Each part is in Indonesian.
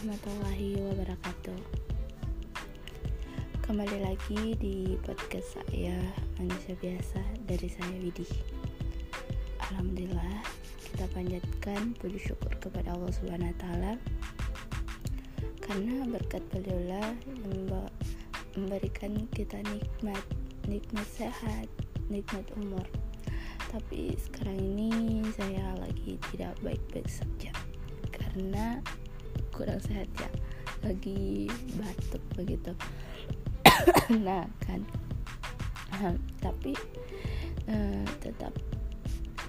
warahmatullahi wabarakatuh. Kembali lagi di podcast saya Manusia Biasa dari saya Widi Alhamdulillah kita panjatkan puji syukur kepada Allah Subhanahu Taala karena berkat beliaulah yang memberikan kita nikmat nikmat sehat nikmat umur. Tapi sekarang ini saya lagi tidak baik-baik saja karena kurang sehat ya. Lagi batuk begitu. Nah kan. Uh, tapi uh, tetap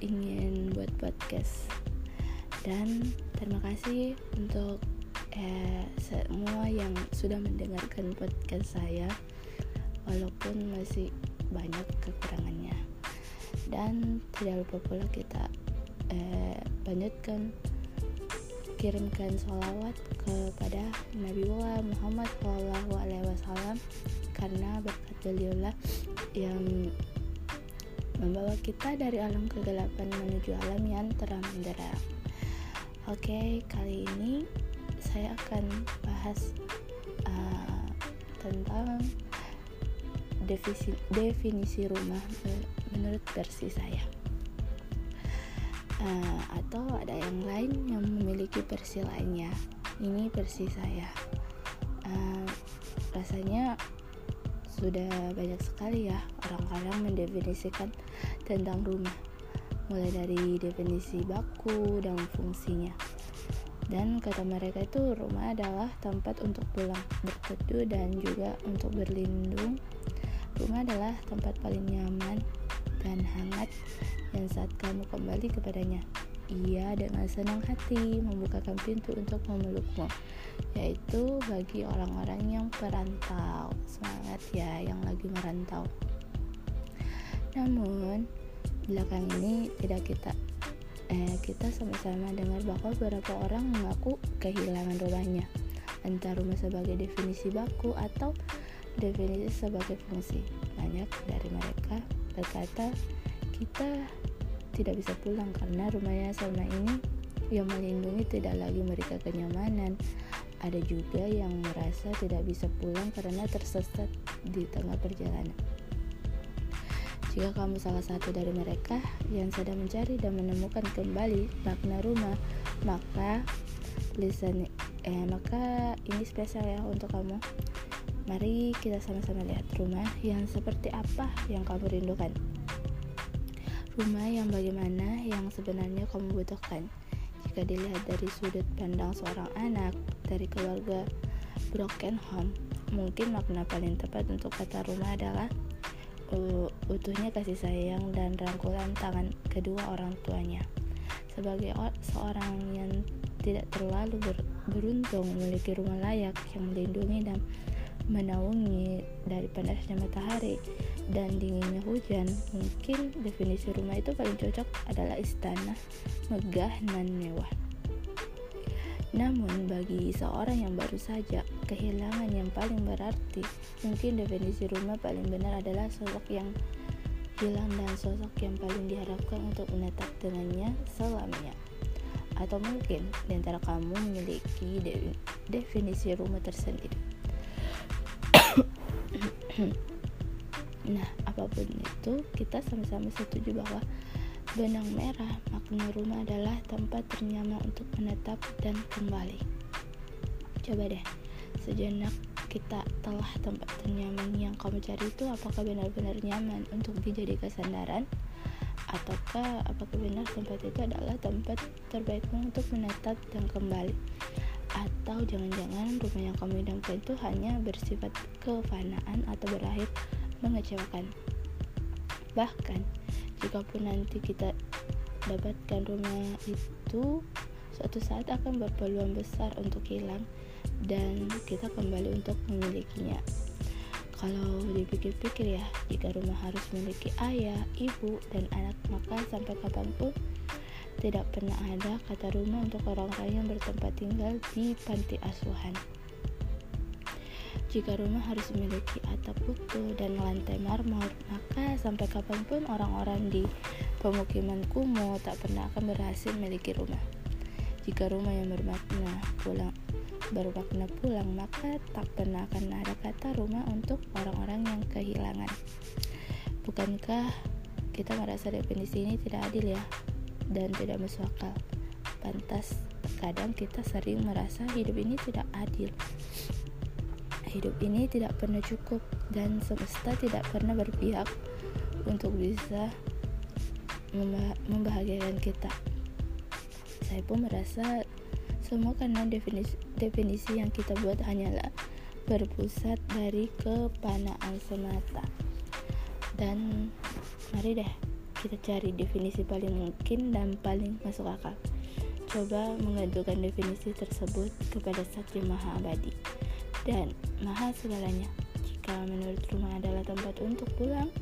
ingin buat podcast. Dan terima kasih untuk eh, semua yang sudah mendengarkan podcast saya walaupun masih banyak kekurangannya. Dan tidak lupa pula kita eh, lanjutkan kirimkan sholawat kepada Nabi Muhammad Shallallahu Alaihi Wasallam karena berkat beliaulah yang membawa kita dari alam kegelapan menuju alam yang terang benderang. Oke, kali ini saya akan bahas uh, tentang definisi, definisi rumah menurut versi saya uh, atau ada yang lain yang memiliki versi lainnya? Ini versi saya. Uh, rasanya sudah banyak sekali ya orang-orang mendefinisikan tentang rumah. Mulai dari definisi baku dan fungsinya. Dan kata mereka itu rumah adalah tempat untuk pulang berteduh dan juga untuk berlindung. Rumah adalah tempat paling nyaman dan hangat yang saat kamu kembali kepadanya. Ia dengan senang hati membukakan pintu untuk memelukmu yaitu bagi orang-orang yang perantau. Semangat ya yang lagi merantau. Namun belakang ini tidak kita eh, kita sama-sama dengar bahwa beberapa orang mengaku kehilangan rumahnya. Entah rumah sebagai definisi baku atau definisi sebagai fungsi. Banyak dari mereka berkata kita tidak bisa pulang karena rumahnya selama ini yang melindungi tidak lagi mereka kenyamanan. Ada juga yang merasa tidak bisa pulang karena tersesat di tengah perjalanan. Jika kamu salah satu dari mereka yang sedang mencari dan menemukan kembali makna rumah, maka listen eh maka ini spesial ya untuk kamu. Mari kita sama-sama lihat rumah yang seperti apa yang kamu rindukan. Rumah yang bagaimana yang sebenarnya kamu butuhkan Jika dilihat dari sudut pandang seorang anak dari keluarga broken home Mungkin makna paling tepat untuk kata rumah adalah uh, utuhnya kasih sayang dan rangkulan tangan kedua orang tuanya Sebagai seorang yang tidak terlalu ber beruntung memiliki rumah layak yang melindungi dan menaungi dari panasnya matahari dan dinginnya hujan mungkin definisi rumah itu paling cocok adalah istana megah dan mewah. Namun bagi seorang yang baru saja kehilangan yang paling berarti mungkin definisi rumah paling benar adalah sosok yang hilang dan sosok yang paling diharapkan untuk menetap dengannya selamanya. Atau mungkin di antara kamu memiliki definisi rumah tersendiri nah apa pun itu kita sama-sama setuju bahwa benang merah makna rumah adalah tempat ternyaman untuk menetap dan kembali. Coba deh sejenak kita telah tempat ternyaman yang kamu cari itu apakah benar-benar nyaman untuk dijadikan sandaran? Ataukah apakah benar tempat itu adalah tempat terbaikmu untuk menetap dan kembali atau jangan-jangan rumah yang kamu idamkan itu hanya bersifat kefanaan atau berakhir mengecewakan. Bahkan jika pun nanti kita dapatkan rumah itu suatu saat akan berpeluang besar untuk hilang dan kita kembali untuk memilikinya. Kalau dipikir-pikir ya jika rumah harus memiliki ayah, ibu, dan anak maka sampai kapan pun tidak pernah ada kata rumah untuk orang-orang yang bertempat tinggal di panti asuhan. Jika rumah harus memiliki atap utuh dan lantai marmor, maka sampai kapan pun orang-orang di pemukiman kumuh tak pernah akan berhasil memiliki rumah. Jika rumah yang bermakna pulang bermakna pulang, maka tak pernah akan ada kata rumah untuk orang-orang yang kehilangan. Bukankah kita merasa definisi ini tidak adil ya dan tidak masuk akal? Pantas kadang kita sering merasa hidup ini tidak adil. Hidup ini tidak pernah cukup dan semesta tidak pernah berpihak untuk bisa membahagiakan kita. Saya pun merasa semua karena definisi, definisi yang kita buat hanyalah berpusat dari kepanaan semata. Dan mari deh kita cari definisi paling mungkin dan paling masuk akal. Coba mengajukan definisi tersebut kepada yang Maha Abadi dan Maha segalanya. Jika menurut rumah adalah tempat untuk pulang,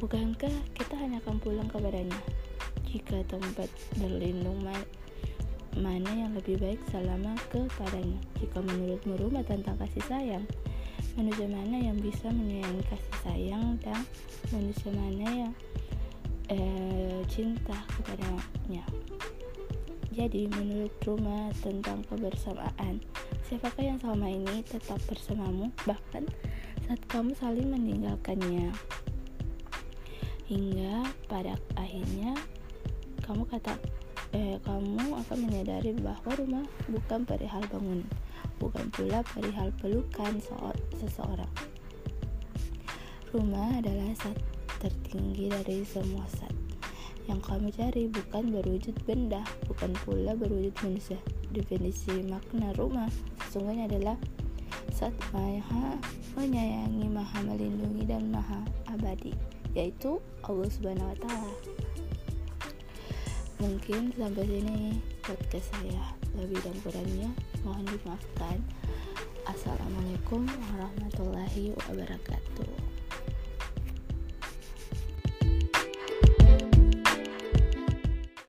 bukankah kita hanya akan pulang kepadanya? Jika tempat berlindung mana yang lebih baik selama kepadanya jika menurutmu rumah tentang kasih sayang manusia mana yang bisa menyayangi kasih sayang dan manusia mana yang eh, cinta kepadanya. Jadi menurut rumah tentang kebersamaan siapakah yang selama ini tetap bersamamu? Bahkan saat kamu saling meninggalkannya. Hingga pada akhirnya kamu kata eh, kamu akan menyadari bahwa rumah bukan perihal bangun, bukan pula perihal pelukan seseorang. Rumah adalah saat tertinggi dari semua saat. Yang kamu cari bukan berwujud benda, bukan pula berwujud manusia. Definisi makna rumah sesungguhnya adalah saat maha menyayangi, maha melindungi, dan maha abadi, yaitu Allah Subhanahu wa Ta'ala mungkin sampai sini podcast saya lebih dan kurangnya mohon dimaafkan assalamualaikum warahmatullahi wabarakatuh